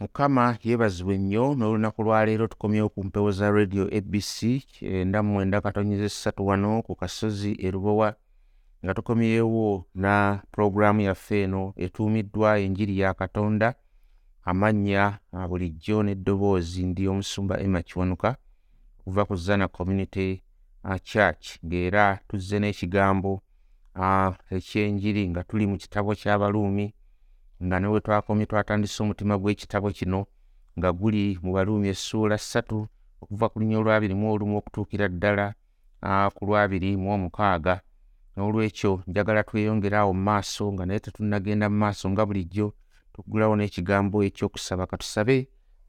mukama yeebazibwe nnyo n'olunaku lwaleero tukomyewo ku mpewo za radio abc enda mu mwenda katonnyeza essatu wano ku kasozi erubowa nga tukomyewo na puroguraamu yaffe eno etuumiddwa enjiri ya katonda amannya bulijjo n'eddoboozi ndi omusumba emma kiwanuka okuva ku zana community church ng'era tuzze n'ekigambo ekyenjiri nga tuli mu kitabo ky'abaluumi nga ne we twakomye twatandise omutima gw'ekitabo kino nga guli mu baluumi essuula ssatu okuva ku lunya olwabiri mu olumu okutuukira ddala ku lwabiri mu omukaaga. N'olwekyo njagala tweyongere awo mu maaso nga naye tetunnagenda mu maaso nga bulijjo tuggulawo n'ekigambo ekyokusaba katusabe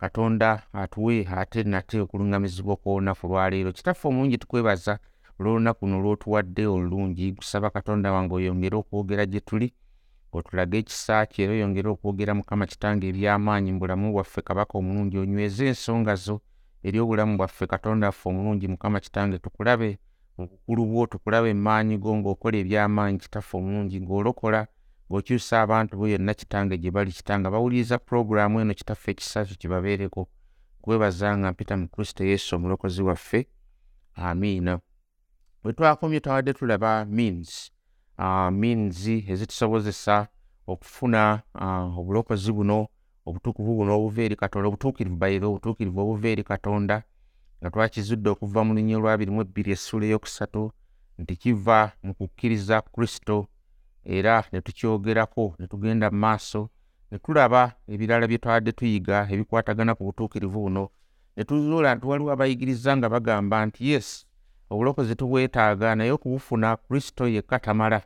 katonda atuwe ate nate okuluŋŋamizibwa okw'olunaku lwaleero kitaffe omulungi tukwebaza olw'olunaku luno lw'otuwadde olulungi gusaba katonda wange oyongere okwogera gye tuli otulage ekisa kye era oyongere okwogera mukama kitange eby'amaanyi mu bulamu bwaffe kabaka omulungi onyweze ensonga zo eri obulamu bwaffe katonda waffe omulungi mukama kitange tukulabe mu bukulu bwo tukulabe mu maanyi go ng'okola eby'amaanyi kitaffe omulungi ng'olokola ng'okyusa abantu bo yonna kitange gye bali kitange bawuliriza puroguraamu eno kitaffe ekisa kyo kibabeereko kwebaza nga mpita mu kristo yesu omulokozi waffe. Amiina. Bwe twakomye twawadde tulaba means means ezitusobozesa okufuna uh, obulokozi buno obutukuvu buno obuva eri katonda obutuukirivu bayiro obutuukirivu obuva eri katonda nga twakizudde okuva mu lunya olwabiri mu ebbiri essuula eyokusatu nti kiva mu kukkiriza kristo era ne tukyogerako ne tugenda mu maaso ne tulaba ebirala bye twadde tuyiga ebikwatagana ku butuukirivu buno ne tuzuula nti waliwo abayigiriza nga bagamba nti yes obulokozi tubwetaaga naye okubufuna kristo yekka tamala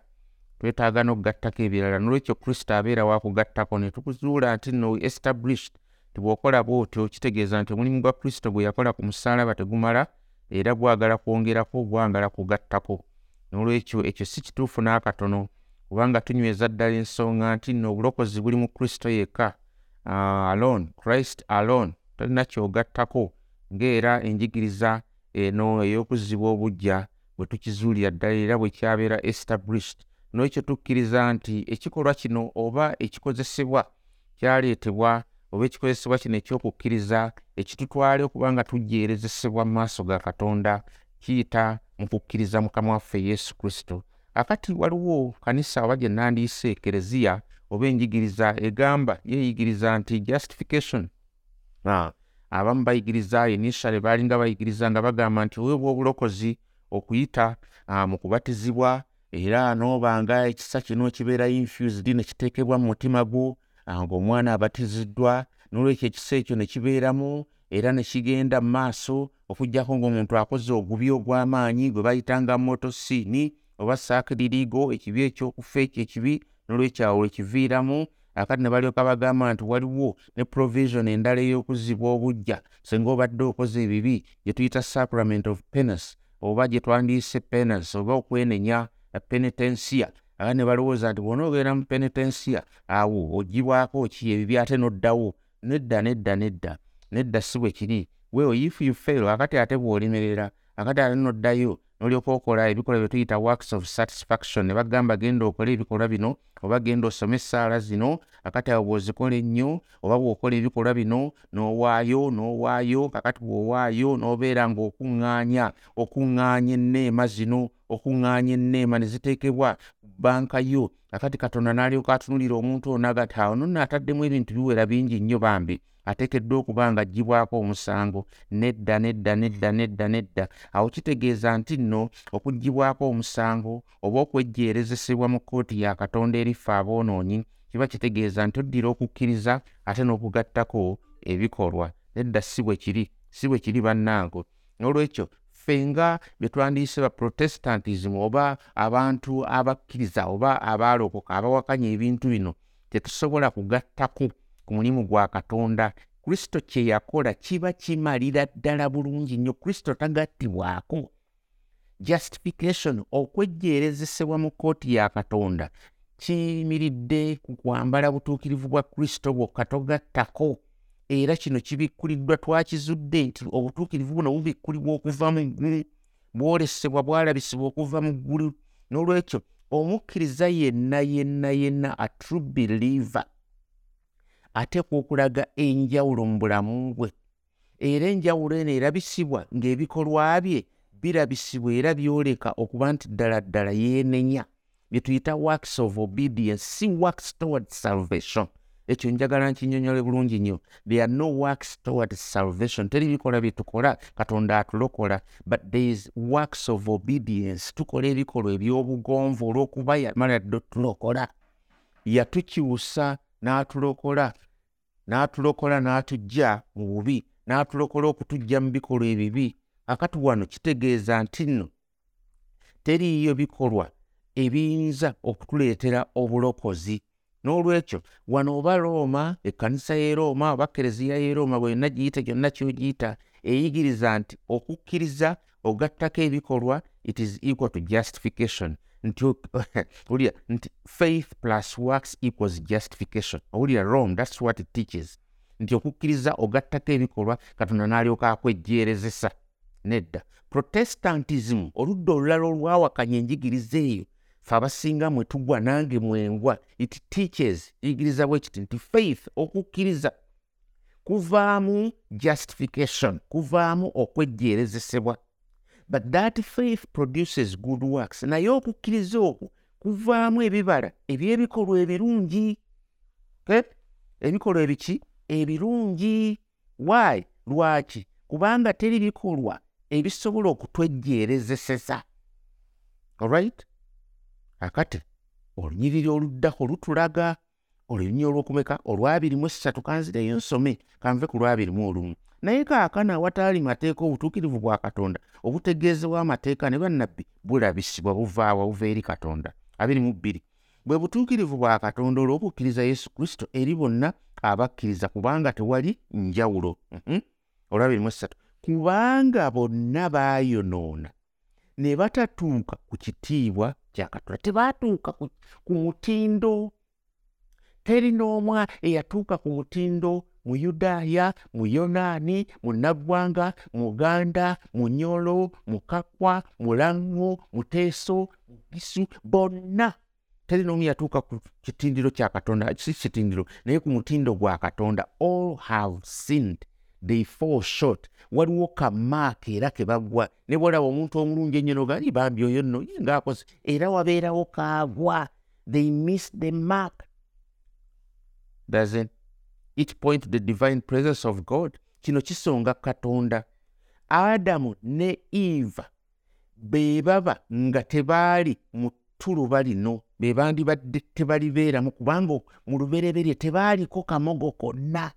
twetaaga n'okugattako ebirala nolwekyo kristo abeera wakugattako ne tukuzuula nti no established ti bw'okola bw'otyo kitegeeza nti omulimu gwa kristo gwe yakola ku musaalaba tegumala era gwagala kwongerako gwagala kugattako. N'olwekyo ekyo si kituufu n'akatono kubanga tunyweza ddala ensonga nti nno obulokozi buli mu kristo yekka uh, alone christ alone talina kyogattako ng'era enjigiriza eno ey'okuzibwa obujja bwe tukizuulira ddala era bwe kyabeera established. N'ekyo tukkiriza nti ekikolwa kino oba ekikozesebwa kyaleetebwa oba ekikozesebwa kino ekyokukkiriza ekitutwale okuba nga tujjeerezesebwa mu maaso ga katonda kiyita mu kukkiriza mukama waffe yesu kristo. Akati waliwo kanisa oba gye nandiise ekereziya oba enjigiriza egamba yeeyigiriza nti justification. Ah, abamu bayigiriza initially baalinga bayigiriza nga bagamba nti oweebwa obulokozi okuyita mu kubatizibwa era noobanga ekisa kino kibeera infused ne kiteekebwa mu mutima gwo ng'omwana abatiziddwa n'olwekyo ekisa ekyo ne kibeeramu era ne kigenda mu maaso okuggyako ng'omuntu akoze ogubi ogw'amaanyi gwe bayitanga motosiini oba saakiririigo ekibi ekyokufa ekyo ekibi n'olwekyo awo ekiviiramu akati ne balyoka bagamba nti waliwo ne provision endala ey'okuzibwa obujja singa obadde okoze ebibi gye tuyita sacrament of penance oba gye twandiyise penance oba okwenenya penitensia aba ne balowooza nti bw'onoobeera mu penitensia awo ogibwako ki ebibi ate n'oddawo? Nedda nedda nedda. Nedda si bwe kiri. Wewe if you fail akati ate bw'olemerera akati ate n'oddayo n'olyoka okola ebikolwa bye tuyita works of satisfaction. Ne bagamba genda okole ebikolwa bino oba genda osome essaala zino akati awo bw'ozikola ennyo oba bw'okola ebikolwa bino n'owaayo n'owaayo kakati bw'owaayo n'obeera ng'okuŋŋaanya okuŋŋaanya enneema zino okuŋŋaanya enneema ne ziteekebwa banka yo. Akati katonda n'alyoka atunulira omuntu ono agati awo nonno ataddemu ebintu biwera bingi nnyo bambi ateekeddwa okuba nga aggyibwako omusango nedda nedda nedda nedda nedda. Awo kitegeeza nti nno okuggyibwako omusango oba okwejjeerezesebwa mu kkooti ya katonda eriffe aboonoonyi kiba kitegeeza nti oddira okukkiriza ate n'okugattako ebikolwa. Nedda si bwe kiri si bwe kiri bannange. N'olwekyo ffe nga bye twandiyise ba protestantism oba abantu abakkiriza oba abaalokoka abawakanya ebintu bino tetusobola kugattako ku mulimu gwa katonda kristo kye yakola kiba kimalira ddala bulungi nnyo. Kristo tagattibwako. Justification okwejjeerezesebwa mu kkooti ya katonda kiyimiridde ku kwambala butuukirivu bwa kristo bwokka togattako. Era kino kibikkuliddwa twakizudde nti obutuukirivu buno bubikkulibwa okuva mu ggulu bwolesebwa bwalabisibwa okuva mu ggulu. N'olwekyo omukkiriza yenna yenna yenna a true believer ateekwa okulaga enjawulo mu bulamu bwe. Era enjawulo eno erabisibwa ng'ebikolwa bye birabisibwa era byoleka okuba nti ddala ddala yeenenya. Bye tuyita works of obedience si works toward salvation. Ekyo njagala nkinyonyole bulungi nnyo. There are no works toward salvation. Teri bikola bye tukola katonda atulokola but there is works of obedience. Tukola ebikolwa ebyobugonvu olw'okuba yamala dde otulokola yatukyusa n'atulokola n'atulokola n'atujja mu bubi n'atulokola okutujja mu bikolwa ebibi. Akati wano kitegeeza nti nno teriiyo bikolwa ebiyinza okutuleetera obulokozi. N'olwekyo wano oba rooma ekkanisa y'e rooma oba kereziya y'e rooma bwe yonna giyite gyonna kyogiyita eyigiriza nti okukkiriza ogattako ebikolwa it is equal to justification nti owulira nti faith plus works equals justification. Owulira rome thats what it teaches. Nti okukkiriza ogattako ebikolwa katonda n'alyoka akwejjeerezesa nedda. Protestantism oludda olulala olwawakanya enjigiriza eyo fe abasinga mwe tugwa nange mwengwa it teaches eyigiriza bwe kiti nti faith okukkiriza kuvaamu justification kuvaamu okwejjeerezesebwa but that faith produces good works. Naye okukkiriza okwo kuvaamu ebibala ebyebikolwa ebirungi. Ebikolwa ebiki? Ebirungi. Why? Lwaki? Kubanga teri bikolwa ebisobola okutwejjeerezeseza alright akati olunyiriri oluddako lutulaga olunyiriri olwokumeka olwabiri mu essatu kanzireyo nsome kanve ku lwabiri mu olumu naye kaakano awataali mateeka obutuukirivu bwa katonda obutegeezebwa amateeka ne bannabbi bulabisibwa buvaawa buva eri katonda. Abiri mu bbiri. Bwe butuukirivu bwa katonda olw'okukkiriza yesu kristo eri bonna abakkiriza kubanga tewali njawulo. Mhm. olwabiri mu essatu kubanga bonna baayonoona ne batatuuka ku kitiibwa kya katonda. Tebaatuuka ku mutindo. Teri n'omwa eyatuuka ku mutindo mu yudaaya mu yonaani mu naggwanga muganda munyolo mukakwa mulaŋŋo muteeso mugisu bonna. Teri n'omu yatuuka ku kitindiro kya katonda si kitindiro naye ku mutindo gwa katonda all have sinned. They fall short. Waliwo kamaaka era ke bagwa ne bwolaba omuntu omulungi ennyo nogali bambi oyo nno? Ye ngaakoze era wabeerawo kaagwa they miss the mark. Doesn't it point the divine presence of god kino kisonga katonda. Adamu ne eva be baba nga tebaali mu ttuluba lino be bandibadde tebalibeeramu kubanga mu lubereberye tebaaliko kamogo konna.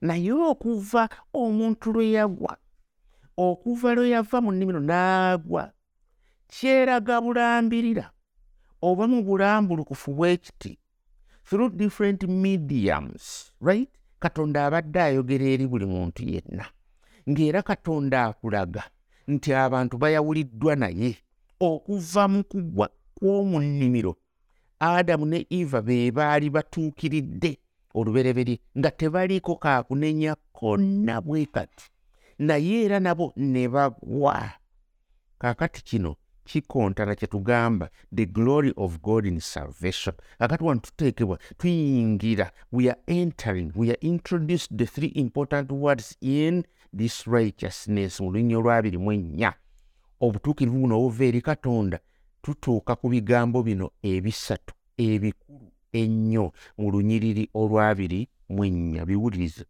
Naye okuva omuntu lwe yagwa okuva lwe yava mu nnimiro n'agwa kyeraga bulambirira oba mu bulambulukufu bwe kiti through different mediums right? Katonda abadde ayogera eri buli muntu yenna. Ng'era katonda akulaga nti abantu bayawuliddwa naye okuva mu kugwa kw'omu nnimiro adamu ne eva be baali batuukiridde olubereberye nga tebaliiko kaakunenya konna bwe kati. Naye era nabo ne bagwa. Kaakati kino kikontana kye tugamba the glory of god in salvation. Kakati wano tuteekebwa tuyingira we are entering we are introduced the three important words in this righteousness mu lunya olwabiri mu ennya. Obutuukirivu buno obuva eri katonda tutuuka ku bigambo bino ebisatu ebikulu ennyo mu lunyiriri olwabiri mu ennya. Biwulirize.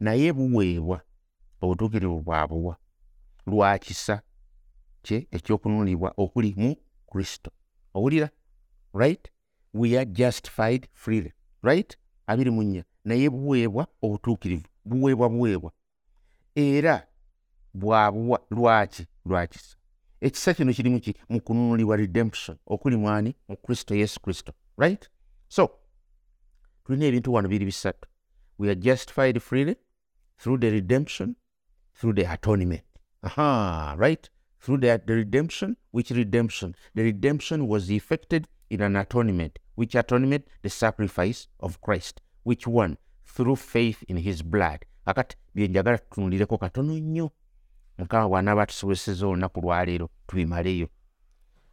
Naye buweebwa obutuukirivu bwabuwa lwa kisa kye ekyokununulibwa okuli mu kristo. Owulira? Right? We are justified freely. Right? Abiri mu nnya. Naye buweebwa obutuukirivu. Buweebwa buweebwa. Era bwabuwa lwaki? Lwakisa ekisa kino kirimu ki? Mu kununulibwa redemption. Okuli mwani mu kristo yesu kristo. Right? So tulina ebintu wano biri bisatu. We are justified freely through the redemption through the atonement. Aha right through the, the redemption which redemption? The redemption was effected in an atonement which atonement? The sacrifice of christ which one through faith in his blood. Kakati byenjagala tutunulireko katono nnyo. Mukama bw'anaaba tusobozeseza olunaku lwaleero tubimaleyo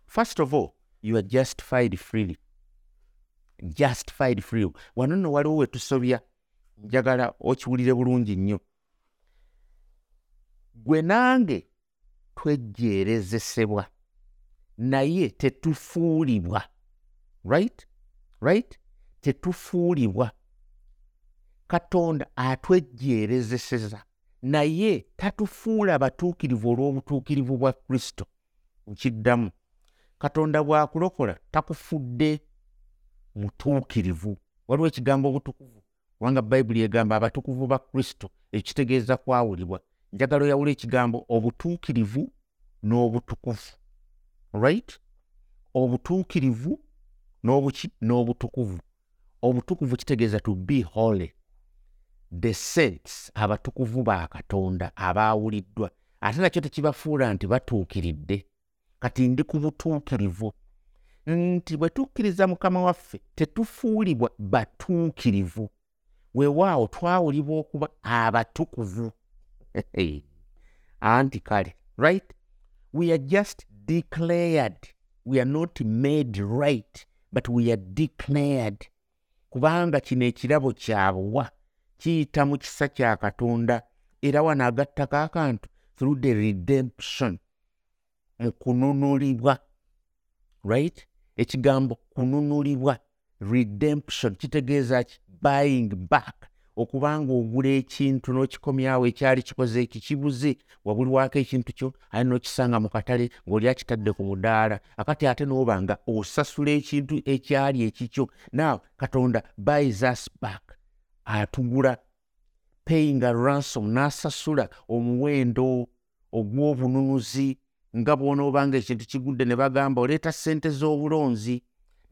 first of all you are justified freely. Justified free wano nno waliwo we tusobya njagala okiwulire bulungi nnyo. Gwe nange twejjeerezesebwa naye tetufuulibwa. Right? Right? Tetufuulibwa. Katonda atwejjeerezeseza naye tatufuula batuukirivu olw'obutuukirivu bwa kristo. Nkiddamu katonda bw'akulokola takufudde mutuukirivu. Waliwo ekigambo obutukuvu kubanga bayibuli egamba abatukuvu ba kristo ekitegeeza kwawulibwa njagala oyawula ekigambo obutuukirivu n'obutukuvu right obutuukirivu n'obuki n'obutukuvu. Obutukuvu kitegeeza to be holy. The saints abatukuvu ba katonda abaawuliddwa. Ate nakyo tekibafuula nti batuukiridde. Kati ndi ku butuukirivu. Nti bwe tukkiriza mukama waffe tetufuulibwa batuukirivu. Weewaawo twawulibwa okuba abatukuvu anti kale right? We are just declared. We are not made right but we are declared. Kubanga kino ekirabo kyabuwa kiyita mu kisa kya katonda era wano agattako akantu through the redemption mu kununulibwa right? Ekigambo kununulibwa redemption kitegeeza ki? Buying back okubanga ogula ekintu n'okikomyawo ekyali kikoze ekikibuze wabulwako ekintu kyo aye n'okisanga mu katale ng'oli akitadde ku mudaala. Akati ate n'oba nga osasula ekintu ekyali ekikyo. Naawe katonda buys us back. Atugula. Paying a ransom n'asasula omuwendo ogw'obununuzi nga bw'onoobanga ekintu kigudde ne bagamba oleeta ssente z'obulonzi.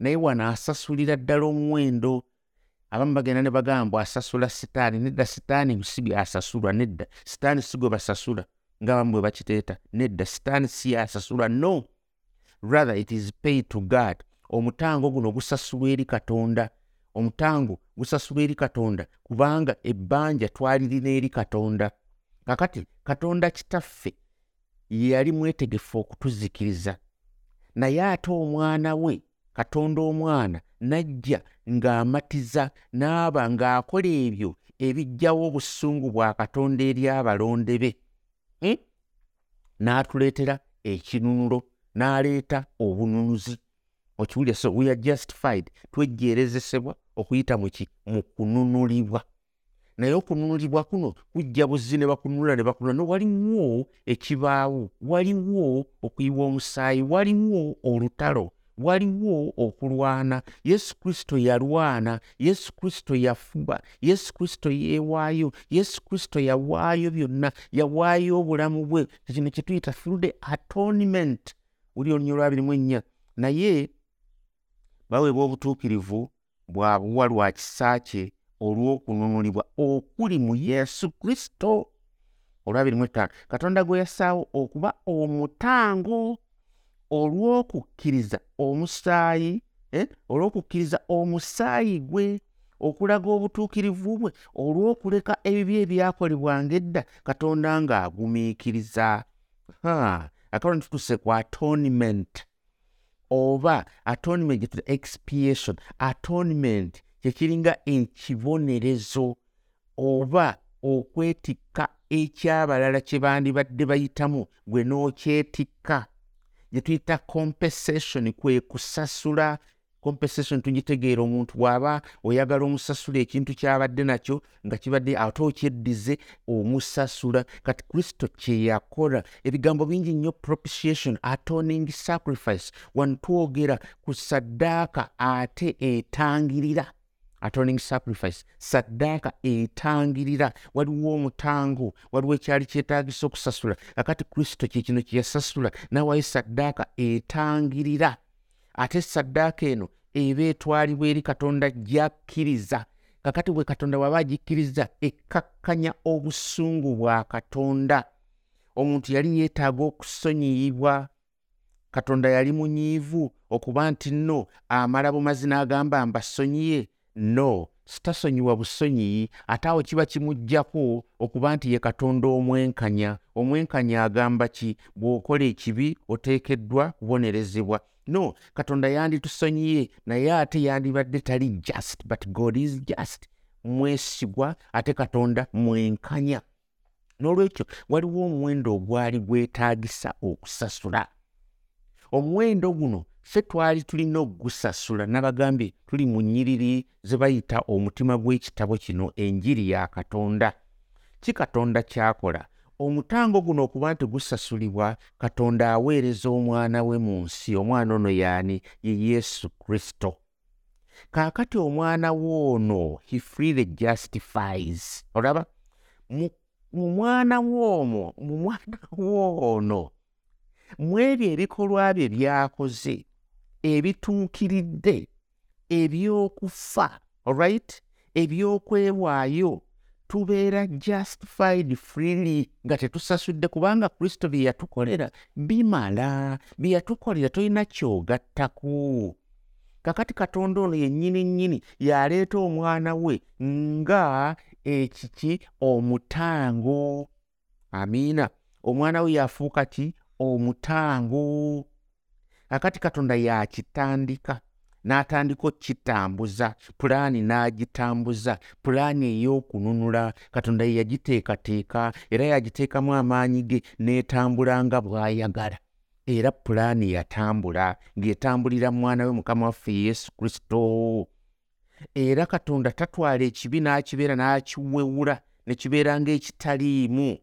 Naye wano asasulira ddala omuwendo abamu bagenda ne bagamba asasula sitaani nedda sitaani si byasasulwa nedda sitaani si gwe basasula ngaabamu bwe bakiteeta nedda sitaani si yasasulwa no. Rather it is paid to god. Omutango guno gusasulwa eri katonda omutango gusasulwa eri katonda kubanga ebbanja twalirina eri katonda. Kakati katonda kitaffe ye yali mwetegefu okutuzikiriza. Naye ate omwana we katonda omwana n'ajja ng'amatiza n'aba ng'akola ebyo ebiggyawo obusungu bwa katonda eri abalonde be hmm? n'atuleetera ekinunulo n'aleeta obununuzi okiwulya so we are justified. Twejjeerezesebwa okuyita muki mu kununulibwa. Naye okununulibwa kuno kujja buzzi ne bakununula ne bakunula no waliwo ekibaawo waliwo okuyiwa omusaayi waliwo olutalo waliwo okulwana. Yesu kristo yalwana. Yesu kristo yafuba. Yesu kristo yeewaayo. Yesu kristo yawaayo byonna. Yawaayo obulamu bwe. Kino kye tuyita through the atonement. Buli olunya olwabirimu ennya. Naye baweebwa obutuukirivu bwabuwa lwa kisa kye olw'okununulibwa okuli mu yesu kristo. Olwabirimu ettaano. Katonda gwe yasaawo okuba omutango olw'okukkiriza omusaayi eh? olw'okukkiriza omusaayi gwe okulaga obutuukirivu bwe olw'okuleka ebibi ebyakolebwanga edda katonda ng'agumiikiriza akaloni tutuse ku atonement oba atonement gyetuta expiation atonement kyekiringa ekibonerezo oba okwetikka ekyabalala kye bandibadde bayitamu gwe n'okyetikka gye tuyita compensation kwe kusasula compensation tugitegeera omuntu bw'aba oyagala omusasula ekintu kyabadde nakyo nga kibadde ate okyeddize omusasula. Kati kristo kyeyakola ebigambo bingi nnyo propitiation atoning sacrifice wantwogera ku saddaaka ate etangirira atoning sacrifice. Saddaaka etangirira. Waliwo omutango. Waliwo ekyali kyetagisa okusasula. Akati kristo kyekino kyeyasasula nawayo saddaaka etangirira. Ate saddaaka eno eba etwalibwa eri katonda gyakkiriza. Kakati bwe katonda waba agikkiriza ekkakkanya obusungu bwa katonda. Omuntu yali yeetaaga okusonyiyibwa katonda yali munyiivu okuba nti nno amala bumazi n'agamba mbasonyiye no sitasonyiwa busonyi ate awo kiba kimugjaku okuba nti ye katonda omwenkanya. Omwenkanya agamba ki? Bw'okola ekibi oteekeddwa kubonerezebwa. No katonda yanditusonyiye naye ate yandibadde tali just but god is just. Mwesigwa ate katonda mwenkanya. N'olwekyo waliwo omuwendo ogwali gwetaagisa okusasula. Omuwendo guno ffe twali tulina okugusasula nabagambye tuli mu nnyiriri ze bayita omutima gw'ekitabo kino enjiri ya katonda. Ki katonda kyakola? Omutango guno okuba nti gusasulibwa katonda aweereza omwana we mu nsi omwana ono yaani ye yesu kristo. Kaakati omwana woono he freely justifies. Olaba mu mwana woomwo mu mwana woono mu ebyo ebikolwa bye byakoze ebituukiridde ebyokufa olright ebyokwewaayo tubeera justified freely nga tetusasudde kubanga kristo bye yatukolera bimala bye yatukolera tolina kyogattaku kakati katonda ono yennyini nnyini yaleeta omwana we nga ekiki? Omutango. Amiina. Omwana we yafuuka ki? Omutango kakati katonda yakitandika n'atandika okkitambuza pulaani n'agitambuza pulaani ey'okununula. Katonda ye yagiteekateeka era yagiteekamu amaanyi ge n'etambula nga bw'ayagala. Era pulaani yatambula ng'etambulira mwana we mukama waffe yesu kristo. Era katonda tatwala ekibi n'akibeera n'akiwewula ne kibeera ng'ekitaliimu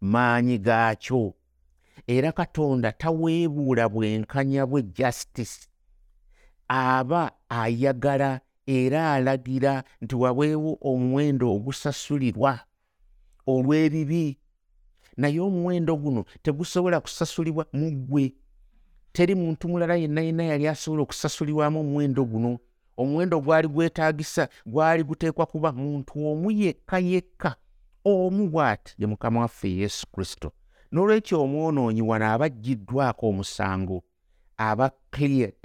maanyi gaakyo era katonda taweebuula bwenkanya bwe justice. Aba ayagala era alagira nti wabeewo omuwendo ogusasulirwa olw'ebibi. Naye omuwendo guno tegusobola kusasulibwa mu ggwe. Teri muntu mulala yenna yenna yali asobola okusasulibwamu omuwendo guno. Omuwendo gwali gwetaagisa gwali guteekwa kuba muntu omu yekka yekka omu bw'ati. Ye mukama waffe yesu kristo n'olwekyo omwonoonyi wano abaggiddwako omusango aba cleared.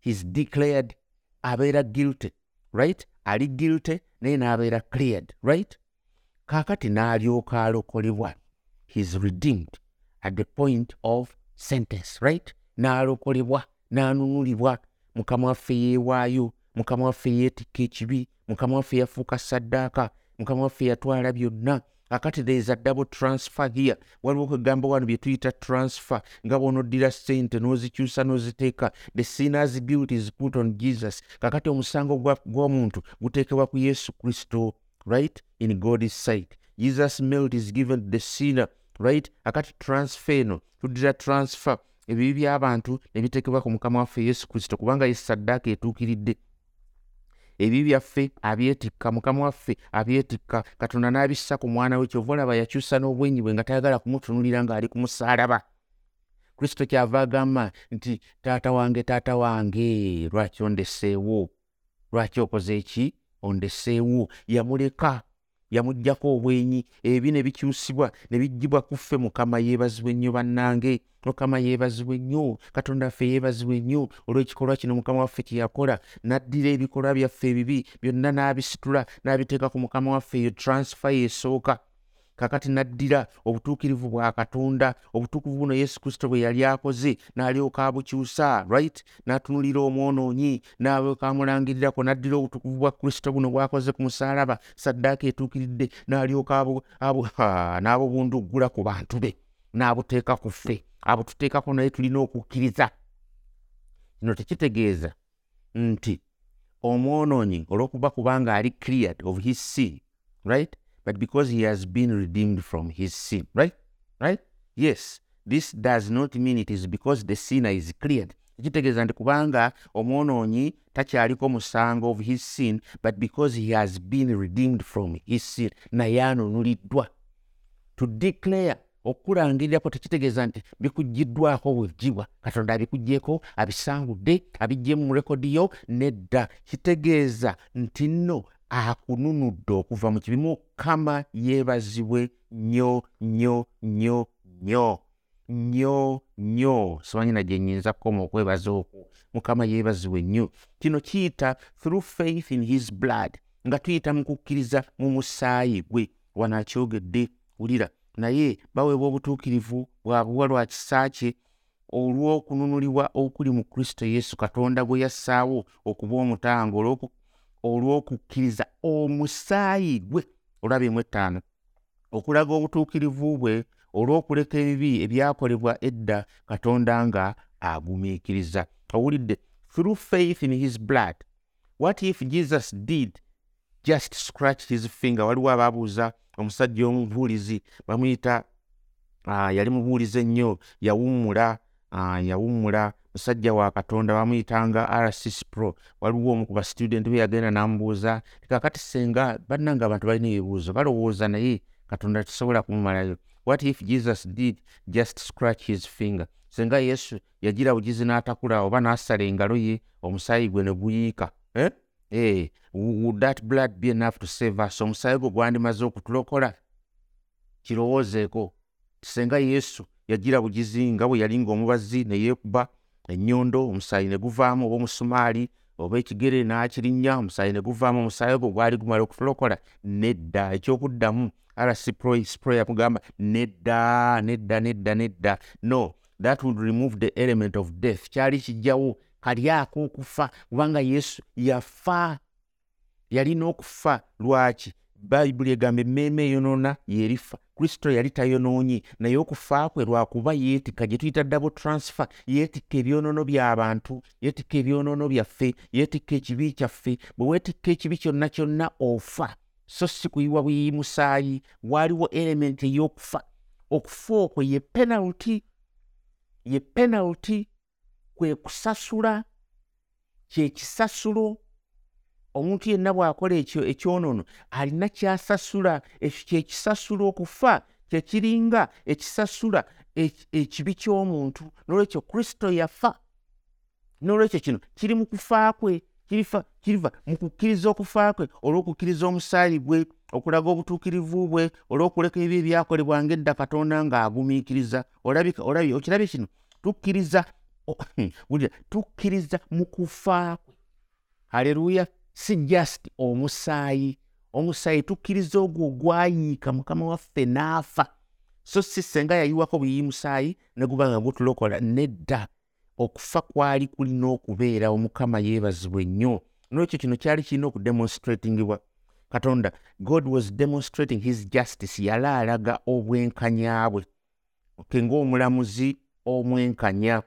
He's declared abeera guilty right? Ali guilty naye n'abeera cleared right? Kaakati n'alyoka alokolebwa. He's redeemed at the point of sentence right? N'alokolebwa n'anunulibwa mukama waffe yeewaayo mukama waffe yeetikka ekibi mukama waffe yafuuka saddaaka mukama waffe yatwala byonna akati there is a double transfer here. Waliwo kwegamba wano bye tuyita transfer nga bwonoddira ssente n'ozikyusa n'oziteeka the sinners guilt is put on jesus. Kakati omusango gw'omuntu guteekebwa ku yesu kristo right in god's sight. Jesus melt is given the sinner right? Akati transfer eno tuddira transfer. Ebibi by'abantu ne biteekebwa ku mukama waffe yesu kristo kubanga ye saddaaka etuukiridde ebibi byaffe abyetikka mukama waffe abyetikka katonda n'abissa ku mwana we kyova olaba yakyusa n'obwenyi bwe nga tayagala kumutunulira ng'ali ku musaalaba. Kristo kyava agamba nti taata wange taata wange lwaki ondeseewo? Lwaki okoze eki ondeseewo? Yamuleka yamuggyako obwenyi. Ebi ne bikyusibwa ne bijjibwa ku ffe. Mukama yeebazibwa ennyo bannange. Mukama yeebazibwa ennyo katonda ffe yeebazibwa ennyo olw'ekikolwa kino mukama waffe kye yakola. N'addira ebikolwa byaffe ebibi byonna n'abisitula n'abiteeka ku mukama waffe. Eyo transfer yesooka kakati naddira obutuukirivu bwa katonda obutuukivu buno yesu kristo bwe yali akoze n'alyoka abukyusa right? N'atunulira omwonoonyi n'alyoka amulangirirako naddira obutukuvu bwa kristo buno bwakoze ku musaalaba saddaaka etuukiridde n'alyoka n'abobunduggula ku bantu be n'abuteeka ku ffe abututeekako naye tulina okukkiriza. Kino tekitegeeza nti omwonoonyi olw'okuba kubanga ali cleared of his sin right but because he has been redeemed from his sin. Right? Right? Yes. This does not mean it is because the sinner is cleared. kitegeeza nti kubanga omwonoonyi takyaliko musango of his sin but because he has been redeemed from his sin naye anonuliddwa to declare okukulangirirako tekitegeeza nti bikuggiddwako bwegibwa katonda abikugyeko abisangudde abiggyemu mu rekodiyo nedda kitegeeza nti nno akununudde okuva mu kibi mukama yeebazibwe nnyo nnyo nnyo nnyo nnyo nnyo simanyi na gye nnyinza kukoma okwebaza okwo mukama yeebazibwe nnyo kino kiyita through faith in his blood. Nga tuyita mu kukkiriza mu musaayi gwe wanaakyogedde wulira naye baweebwa obutuukirivu bwabuwa lwa kisa kye olw'okununulibwa okuli mu kristo yesu katonda gwe yassaawo okuba omutango olw'okukkiriza omusaayi gwe olabemu ettaano okulaga obutuukirivu bwe olw'okuleka ebibi ebyakolebwa edda katonda nga agumiikiriza. Owulidde through faith in his blood what if jesus did just scratch his finger? Waliwo abaabuuza omusajja omubuulizi bamuyita uh, yali mubuulizi ennyo yawummula uh, yawummula musajja wa katonda bamuyitanga rcs pro. Waliwo omu ku bastudent be yagenda n'amubuuza kakati senga bannanga abantu balina ebibuuzo balowooza naye? Katonda tusobola kumumalayo what if jesus did just scratch his finger? Senga yesu yagira bugizi n'atakula oba n'asala engalo ye omusaayi gwe ne guyiika. Eh? hey, would that blood be enough to save us? Omusaayi gwe gwandimaze okutulokola kirowoozeeko. Senga yesu yagira bugizi nga bwe yali ngaomubazi neyeekuba ennyondo omusaayi ne guvaamu oba omusumaali oba ekigere n'akirinnya omusaayi ne guvaamu omusaayi gwe gwali gumala okutulokola nedda. Ekyokuddamu rcpro yamugamba nedda nedda nedda nedda. No that would remove the element of death. Kyali kijjawo kali ako okufa kubanga yesu yafa yalina okufa lwaki bayibuli egamba emmeeme eyonoona yerifa. Kristo yali tayonoonye naye okufa kwe lwakuba yeetika gye tuyita double transfer yeetikka ebyonoono by'abantu yeetikka ebyonoono byaffe yeetikka ekibi kyaffe bwe weetikka ekibi kyonna kyonna ofa. So si kuyiwa buyiyimusaayi waaliwo elementi ey'okufa. Okufa okwo ye penalty ye penalty kwe kusasula kyekisasulo omuntu yenna bw'akola ekyo ekyonoono alina kyasasula ekyo kyekisasula okufa kyekiringa ekisasula ekibi ky'omuntu n'olwekyo kristo yafa. N'olwekyo kino kiri mu kufa kwe kirifa kiriva mu kukkiriza okufa kwe olw'okukkiriza omusaayi gwe okulaga obutuukirivu bwe olw'okuleka ebi ebyakolebwanga edda katonda ng'agumiikiriza. Olabika olabye okirabye kino tukkiriza tukkiriza mu kufa kwe. Haleluya si just omusaayi omusaayi tukkiriza ogwo ogwayiika mukama waffe n'afa. So si senga yayiwako buyiyimusaayi ne guba nga gutulokola nedda. Okufa kwali kulina okubeera omukama yeebazibwa ennyo nolwekyo kino kyali kirina okudemonstratingibwa. Katonda god was demonstrating his justice yali alaga obwenkanya bwe. Ke ng'omulamuzi omwenkanya.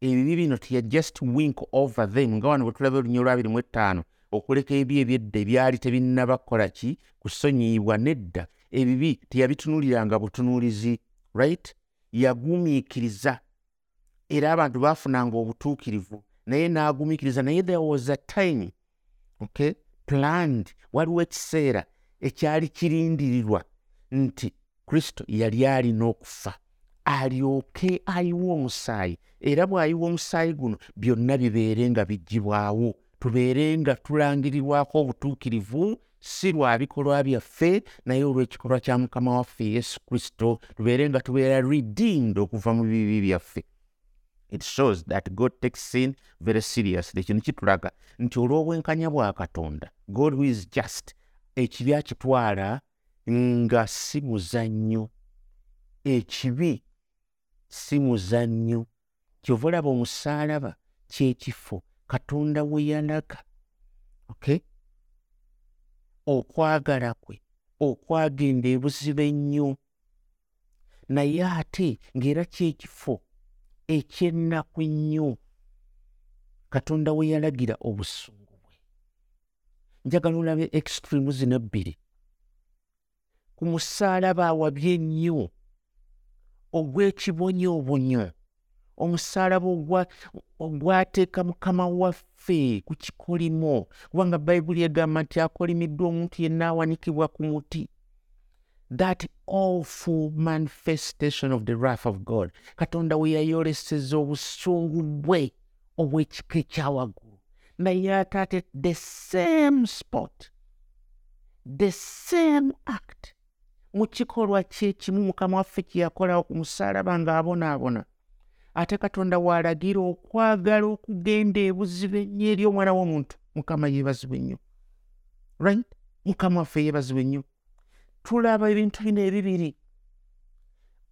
Ebibi bino tiya just wink over them. Nga wano bwe tulaba olunya olwabiri mu ettaano okuleka ebi ebyedda ebyali tebinnaba kukola ki? Kusonyiibwa nedda. Ebibi teyabitunuliranga butunuulizi right? Yagumiikiriza. Era abantu baafunanga obutuukirivu naye n'agumiikiriza naye there was a time okay planned waliwo ekiseera ekyali kirindirirwa nti kristo yali alina okufa. Alyoke ayiwa omusaayi. Era bw'ayiwa omusaayi guno byonna bibeere nga biggibwawo tubeere nga tulangirirwako obutuukirivu si lwa bikolwa byaffe naye olw'ekikolwa kya mukama waffe yesu kristo. Tubeere nga tubeera redeemed okuva mu bibi byaffe. It shows that god takes sin very seriously. Kino kitulaga nti olw'obwenkanya bwa katonda god who is just ekibi akitwala nga si muzannyo. Ekibi si muzannyo. Kyova olaba omusaalaba kyekifo katonda we yalaga okay okwagala kwe okwagenda ebuziba ennyo. Naye ate ng'era kyekifo ekyennaku ennyo katonda we yalagira obusungu bwe. Njagala olabe extreme zino ebbiri ku musaalaba awabye ennyo ogw'ekibonyoobonyo omusaalaba ogwateeka mukama waffe ku kikolimo kubanga bayibuli egamba nti akolimiddwa omuntu yenna awanikibwa ku muti. That awful manifestation of the wrath of god. Katonda we yayoleseza obusungu bwe obw'ekika ekyawaggulu naye ate ate the same spot the same act mu kikolwa kyekimu mukama waffe kye yakolawo ku musaalaba ng'abonaabona ate katonda waalagira okwagala okugenda ebuzibu ennyo eri omwana w'omuntu mukama yeebazibwa ennyo. Right? Mukama waffe yeebazibwa ennyo. Tulaba ebintu bino ebibiri.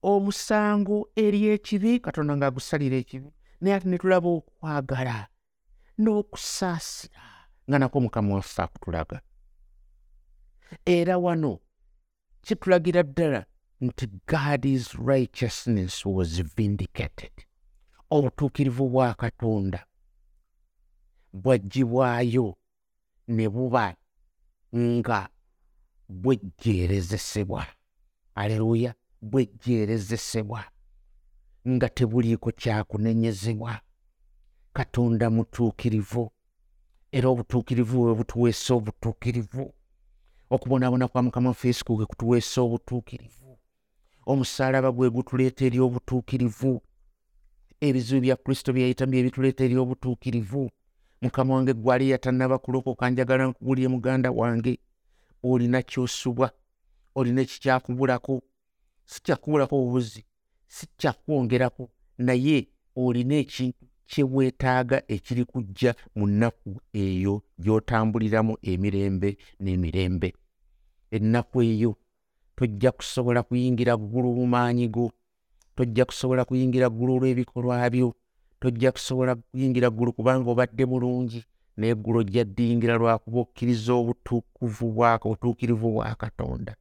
Omusango eri ekibi katonda ng'agusalira ekibi. Naye ate ne tulaba okwagala n'okusaasira nga nako mukama waffe akutulaga. Era wano kitulagira ddala nti god's righteousness was vindicated obutuukirivu bwa katonda bwagibwayo ne buba nga bwejjeerezesebwa aleluya bwejjeerezesebwa nga tebuliiko kyakunenyezebwa katonda mutuukirivu era obutuukirivu bwe butuweesa obutuukirivu okubonaabona kwa mukama waffe yesu kwe kutuweesa obutuukirivu omusaalaba gwe gutuleeta eri obutuukirivu ebizibu bya kristo byeyayitamu byebituleeta eri obutuukirivu. Mukama wange gwali yatannaba kulokoka njagala nkugulye muganda wange. Olina kyosubwa olina ekikyakubulako si kyakubulako. Obubuzi si kyakwongerako naye olina ekintu kyeweetaaga ekiri kujja mu nnaku eyo gy'otambuliramu emirembe n'emirembe. Ennaku eyo tojja kusobola kuyingira ggulu mu maanyi go tojja kusobola kuyingira ggulu olw'ebikolwa byo tojja kusobola kuyingira ggulu kubanga obadde bulungi naye eggulu ojja ddiyingira lwakuba okkiriza obutukuvu obutuukirivu bwa katonda.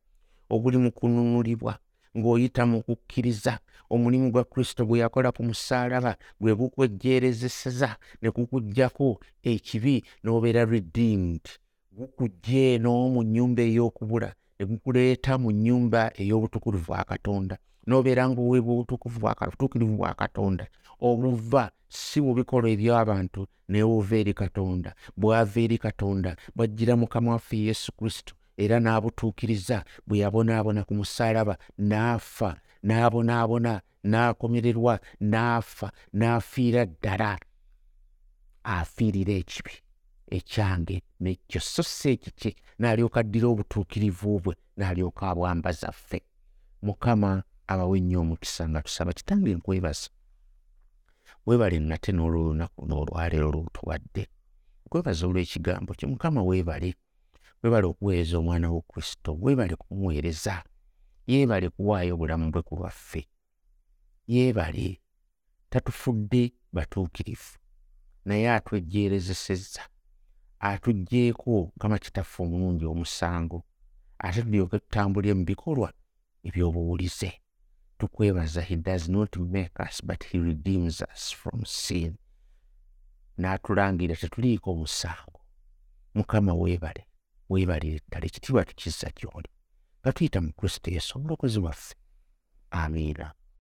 Obuli mu kununulibwa ng'oyita mu kukkiriza. Omulimu gwa kristo gwe yakola ku musaalaba gwe gukwejjeerezeseza ne gukuggyako ekibi n'obeera redeemed. Gukugje eno mu nnyumba ey'okubula ne gukuleeta mu nnyumba ey'obutukuvu bwa katonda n'obeera ng'oweebwa obutuukirivu bwa katonda. Obuva si mu bikolwa eby'abantu naye buva eri katonda. Bwava eri katonda bwajjira mukama waffe yesu kristo era n'abutuukiriza bwe yabonaabona ku musaalaba n'afa n'abonaabona n'akomererwa n'afa n'afiira ddala afiirira ekibi ekyange nekyo so si ekikye n'alyoka addira obutuukirivu bwe n'alyoka abwambaza ffe. Mukama abawe nnyo omukisa nga tusaba kitange nkwebaza. Weebale nate n'olwolunaku n'olwaleero lwotuwadde nkwebaza olw'ekigambo kyo mukama weebale weebale okuweereza omwana wo kristo weebale kumuweereza yeebale kuwaayo obulamu bwe ku lwaffe yeebale tatufudde batuukirivu naye atwejjeerezesezza atuggyeeko kama kitaffe omulungi omusango ate tulyoke tutambulye mu bikolwa ebyobuwulize tukwebaza he does not make us but he redeems us from sin. N'atulangira tetuliiko omusango. Mukama weebale weebalire ddala ekitiibwa tukizza gy'oli. Nga tuyita mu kristo yesu omulokozi waffe. Amiina